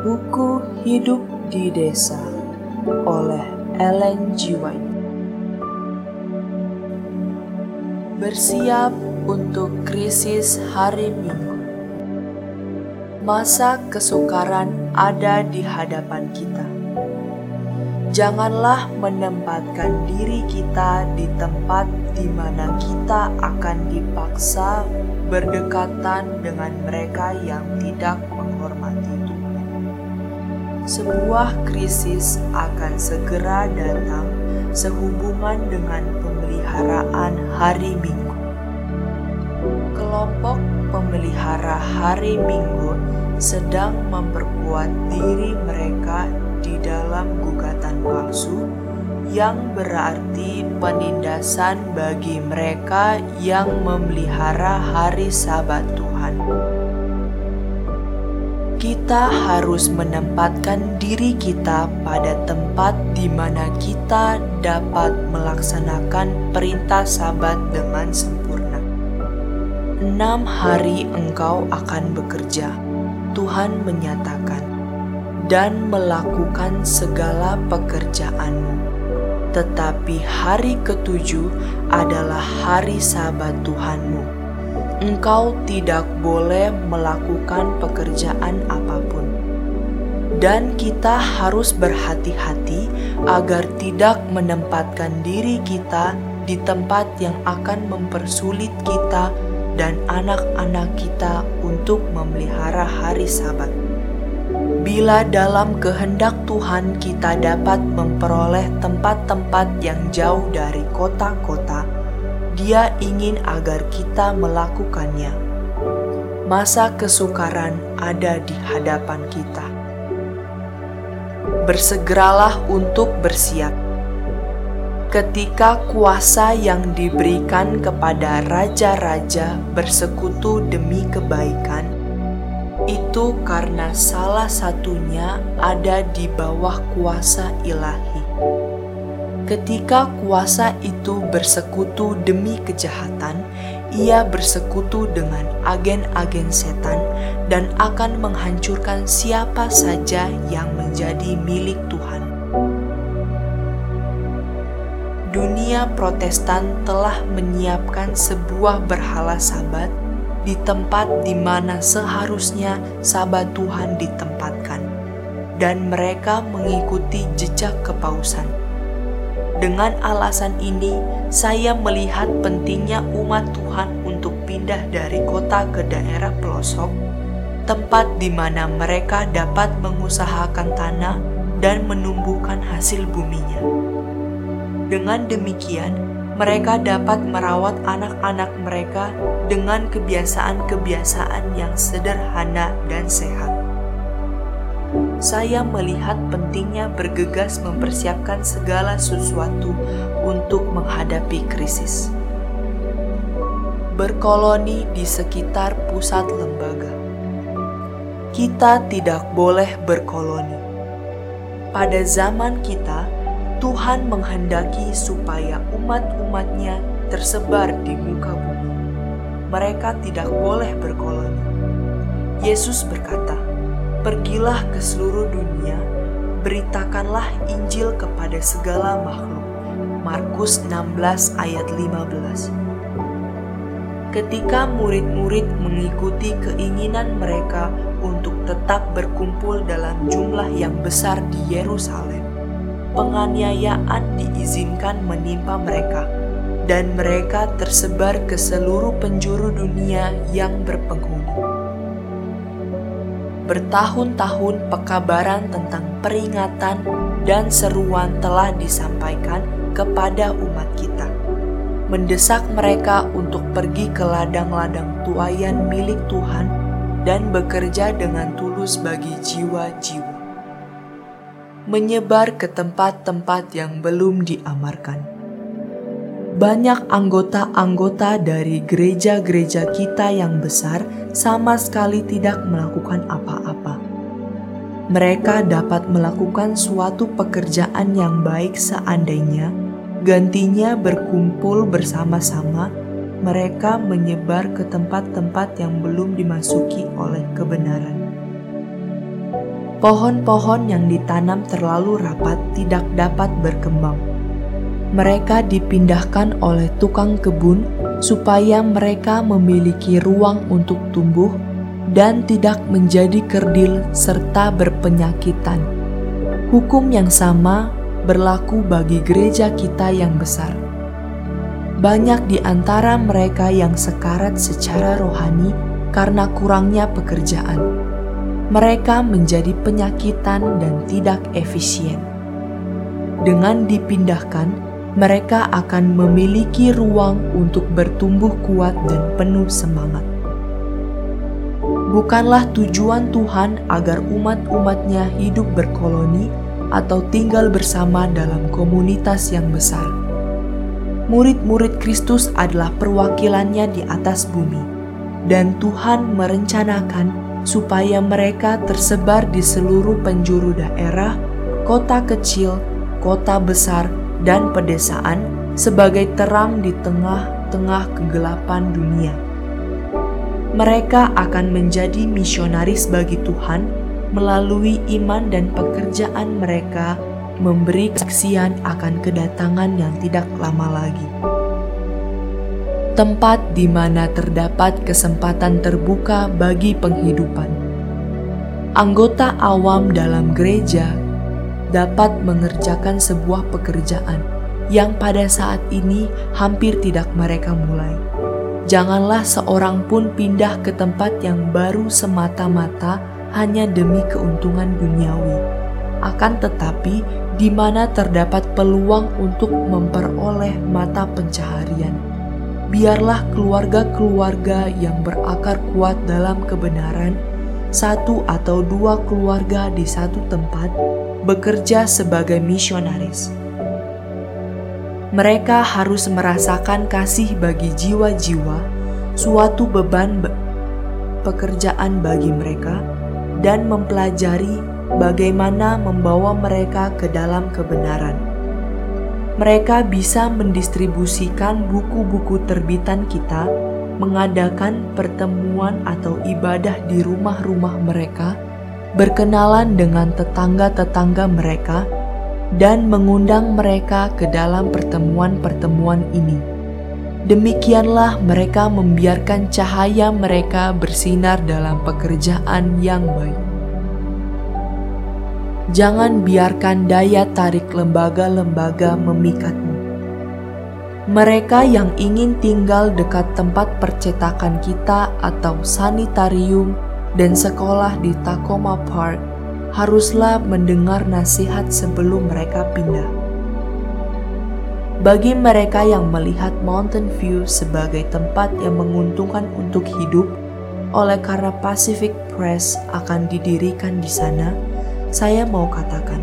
Buku Hidup di Desa oleh Ellen G. White. Bersiap untuk krisis hari Minggu. Masa kesukaran ada di hadapan kita Janganlah menempatkan diri kita di tempat di mana kita akan dipaksa berdekatan dengan mereka yang tidak menghormati sebuah krisis akan segera datang sehubungan dengan pemeliharaan hari Minggu. Kelompok pemelihara hari Minggu sedang memperkuat diri mereka di dalam gugatan palsu yang berarti penindasan bagi mereka yang memelihara hari Sabat Tuhan kita harus menempatkan diri kita pada tempat di mana kita dapat melaksanakan perintah Sabat dengan sempurna. Enam hari engkau akan bekerja, Tuhan menyatakan, dan melakukan segala pekerjaanmu. Tetapi hari ketujuh adalah hari Sabat Tuhanmu engkau tidak boleh melakukan pekerjaan apa pun. Dan kita harus berhati-hati agar tidak menempatkan diri kita di tempat yang akan mempersulit kita dan anak-anak kita untuk memelihara hari Sabat. Bila dalam kehendak Tuhan kita dapat memperoleh tempat-tempat yang jauh dari kota-kota, dia ingin agar kita melakukannya. Masa kesukaran ada di hadapan kita. Bersegeralah untuk bersiap. Ketika kuasa yang diberikan kepada raja-raja bersekutu demi kebaikan, itu karena salah satunya ada di bawah kuasa ilahi. Ketika kuasa itu bersekutu demi kejahatan, ia bersekutu dengan agen-agen setan dan akan menghancurkan siapa saja yang menjadi milik Tuhan. Dunia Protestan telah menyiapkan sebuah berhala Sabat di tempat di mana seharusnya Sabat Tuhan ditempatkan, dan mereka mengikuti jejak kepausan dengan alasan ini, saya melihat pentingnya umat Tuhan untuk pindah dari kota ke daerah pelosok, tempat di mana mereka dapat mengusahakan tanah dan menumbuhkan hasil buminya. Dengan demikian, mereka dapat merawat anak-anak mereka dengan kebiasaan-kebiasaan yang sederhana dan sehat saya melihat pentingnya bergegas mempersiapkan segala sesuatu untuk menghadapi krisis. Berkoloni di sekitar pusat lembaga. Kita tidak boleh berkoloni. Pada zaman kita, Tuhan menghendaki supaya umat-umatnya tersebar di muka bumi. Mereka tidak boleh berkoloni. Yesus berkata, Pergilah ke seluruh dunia, beritakanlah Injil kepada segala makhluk. Markus 16 ayat 15 Ketika murid-murid mengikuti keinginan mereka untuk tetap berkumpul dalam jumlah yang besar di Yerusalem, penganiayaan diizinkan menimpa mereka, dan mereka tersebar ke seluruh penjuru dunia yang berpenghuni bertahun-tahun pekabaran tentang peringatan dan seruan telah disampaikan kepada umat kita. Mendesak mereka untuk pergi ke ladang-ladang tuayan milik Tuhan dan bekerja dengan tulus bagi jiwa-jiwa. Menyebar ke tempat-tempat yang belum diamarkan banyak anggota-anggota dari gereja-gereja kita yang besar sama sekali tidak melakukan apa-apa. Mereka dapat melakukan suatu pekerjaan yang baik seandainya Gantinya berkumpul bersama-sama, mereka menyebar ke tempat-tempat yang belum dimasuki oleh kebenaran. Pohon-pohon yang ditanam terlalu rapat tidak dapat berkembang. Mereka dipindahkan oleh tukang kebun supaya mereka memiliki ruang untuk tumbuh dan tidak menjadi kerdil serta berpenyakitan. Hukum yang sama berlaku bagi gereja kita yang besar. Banyak di antara mereka yang sekarat secara rohani karena kurangnya pekerjaan. Mereka menjadi penyakitan dan tidak efisien. Dengan dipindahkan, mereka akan memiliki ruang untuk bertumbuh kuat dan penuh semangat. Bukanlah tujuan Tuhan agar umat-umatnya hidup berkoloni atau tinggal bersama dalam komunitas yang besar. Murid-murid Kristus adalah perwakilannya di atas bumi, dan Tuhan merencanakan supaya mereka tersebar di seluruh penjuru daerah, kota kecil, kota besar, dan pedesaan sebagai terang di tengah-tengah kegelapan dunia. Mereka akan menjadi misionaris bagi Tuhan melalui iman dan pekerjaan mereka memberi kesaksian akan kedatangan yang tidak lama lagi. Tempat di mana terdapat kesempatan terbuka bagi penghidupan. Anggota awam dalam gereja dapat mengerjakan sebuah pekerjaan yang pada saat ini hampir tidak mereka mulai. Janganlah seorang pun pindah ke tempat yang baru semata-mata hanya demi keuntungan duniawi. Akan tetapi, di mana terdapat peluang untuk memperoleh mata pencaharian, biarlah keluarga-keluarga yang berakar kuat dalam kebenaran, satu atau dua keluarga di satu tempat, bekerja sebagai misionaris. Mereka harus merasakan kasih bagi jiwa-jiwa, suatu beban be pekerjaan bagi mereka, dan mempelajari bagaimana membawa mereka ke dalam kebenaran. Mereka bisa mendistribusikan buku-buku terbitan kita, mengadakan pertemuan atau ibadah di rumah-rumah mereka berkenalan dengan tetangga-tetangga mereka, dan mengundang mereka ke dalam pertemuan-pertemuan ini. Demikianlah mereka membiarkan cahaya mereka bersinar dalam pekerjaan yang baik. Jangan biarkan daya tarik lembaga-lembaga memikatmu. Mereka yang ingin tinggal dekat tempat percetakan kita atau sanitarium dan sekolah di Tacoma Park haruslah mendengar nasihat sebelum mereka pindah. Bagi mereka yang melihat Mountain View sebagai tempat yang menguntungkan untuk hidup, oleh karena Pacific Press akan didirikan di sana, saya mau katakan,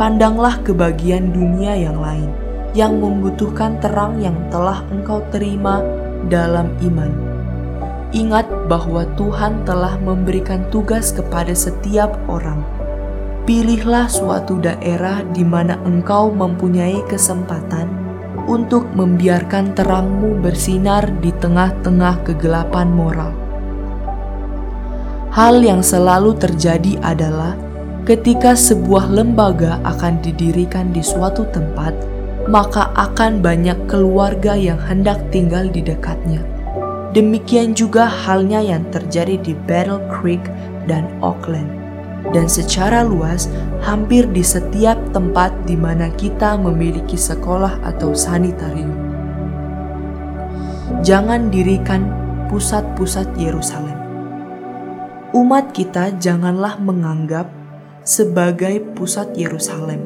pandanglah ke bagian dunia yang lain yang membutuhkan terang yang telah engkau terima dalam iman Ingat bahwa Tuhan telah memberikan tugas kepada setiap orang. Pilihlah suatu daerah di mana engkau mempunyai kesempatan untuk membiarkan terangmu bersinar di tengah-tengah kegelapan moral. Hal yang selalu terjadi adalah ketika sebuah lembaga akan didirikan di suatu tempat, maka akan banyak keluarga yang hendak tinggal di dekatnya Demikian juga halnya yang terjadi di Battle Creek dan Auckland. Dan secara luas, hampir di setiap tempat di mana kita memiliki sekolah atau sanitarium. Jangan dirikan pusat-pusat Yerusalem. Umat kita janganlah menganggap sebagai pusat Yerusalem.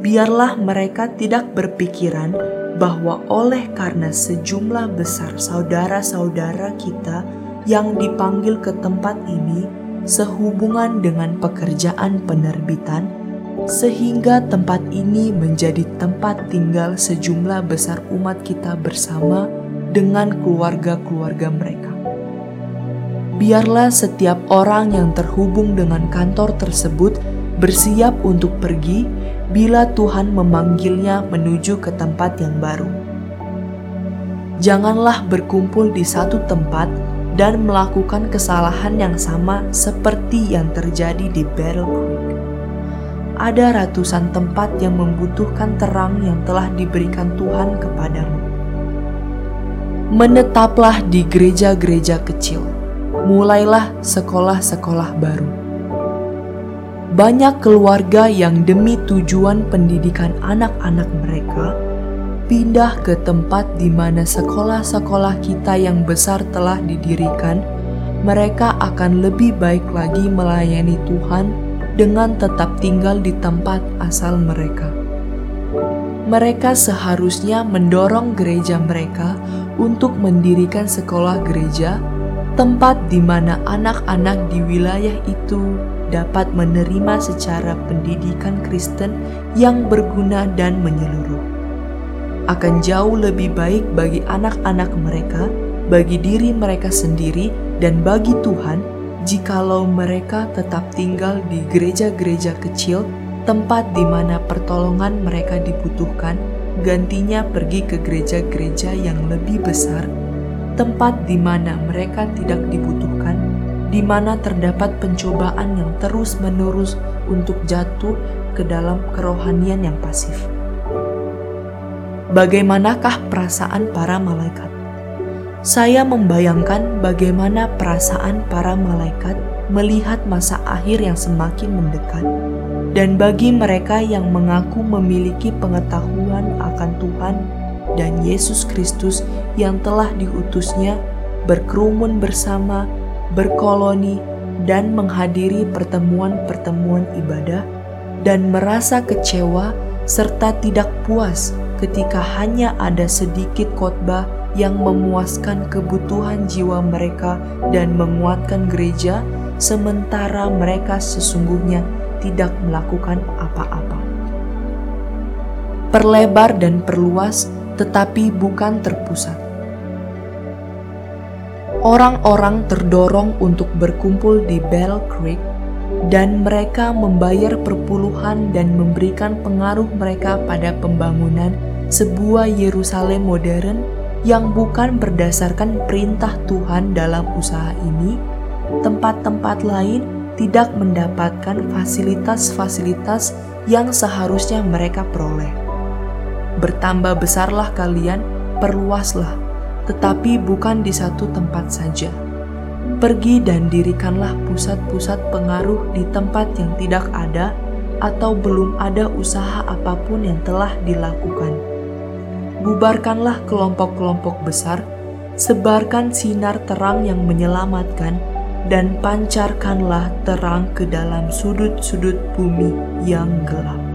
Biarlah mereka tidak berpikiran bahwa oleh karena sejumlah besar saudara-saudara kita yang dipanggil ke tempat ini sehubungan dengan pekerjaan penerbitan, sehingga tempat ini menjadi tempat tinggal sejumlah besar umat kita bersama dengan keluarga-keluarga mereka. Biarlah setiap orang yang terhubung dengan kantor tersebut bersiap untuk pergi bila Tuhan memanggilnya menuju ke tempat yang baru. Janganlah berkumpul di satu tempat dan melakukan kesalahan yang sama seperti yang terjadi di Battle Creek. Ada ratusan tempat yang membutuhkan terang yang telah diberikan Tuhan kepadamu. Menetaplah di gereja-gereja kecil. Mulailah sekolah-sekolah baru banyak keluarga yang demi tujuan pendidikan anak-anak mereka pindah ke tempat di mana sekolah-sekolah kita yang besar telah didirikan, mereka akan lebih baik lagi melayani Tuhan dengan tetap tinggal di tempat asal mereka. Mereka seharusnya mendorong gereja mereka untuk mendirikan sekolah gereja, tempat di mana anak-anak di wilayah itu dapat menerima secara pendidikan Kristen yang berguna dan menyeluruh. Akan jauh lebih baik bagi anak-anak mereka, bagi diri mereka sendiri, dan bagi Tuhan jikalau mereka tetap tinggal di gereja-gereja kecil, tempat di mana pertolongan mereka dibutuhkan, gantinya pergi ke gereja-gereja yang lebih besar, tempat di mana mereka tidak dibutuhkan di mana terdapat pencobaan yang terus-menerus untuk jatuh ke dalam kerohanian yang pasif. Bagaimanakah perasaan para malaikat? Saya membayangkan bagaimana perasaan para malaikat melihat masa akhir yang semakin mendekat, dan bagi mereka yang mengaku memiliki pengetahuan akan Tuhan dan Yesus Kristus yang telah diutusnya berkerumun bersama berkoloni, dan menghadiri pertemuan-pertemuan ibadah, dan merasa kecewa serta tidak puas ketika hanya ada sedikit khotbah yang memuaskan kebutuhan jiwa mereka dan menguatkan gereja, sementara mereka sesungguhnya tidak melakukan apa-apa. Perlebar dan perluas, tetapi bukan terpusat orang-orang terdorong untuk berkumpul di Bell Creek dan mereka membayar perpuluhan dan memberikan pengaruh mereka pada pembangunan sebuah Yerusalem modern yang bukan berdasarkan perintah Tuhan dalam usaha ini, tempat-tempat lain tidak mendapatkan fasilitas-fasilitas yang seharusnya mereka peroleh. Bertambah besarlah kalian, perluaslah tetapi bukan di satu tempat saja. Pergi dan dirikanlah pusat-pusat pengaruh di tempat yang tidak ada atau belum ada usaha apa pun yang telah dilakukan. Bubarkanlah kelompok-kelompok besar, sebarkan sinar terang yang menyelamatkan, dan pancarkanlah terang ke dalam sudut-sudut bumi yang gelap.